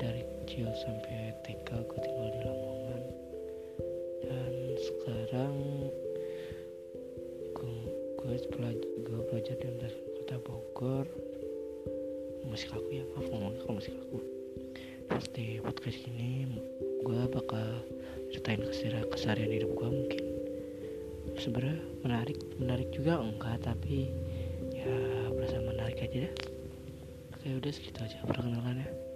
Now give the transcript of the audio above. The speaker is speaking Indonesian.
Dari kecil sampai TK gue tinggal di Lamongan. Dan sekarang gue gue belajar belajar di Universitas Kota Bogor. Musik aku ya maaf ngomongnya kalau musik aku terus di podcast ini gue bakal ceritain keseharian hidup gue mungkin. Sebenarnya menarik menarik juga enggak tapi ya berasa menarik aja deh. Oke udah segitu aja perkenalannya.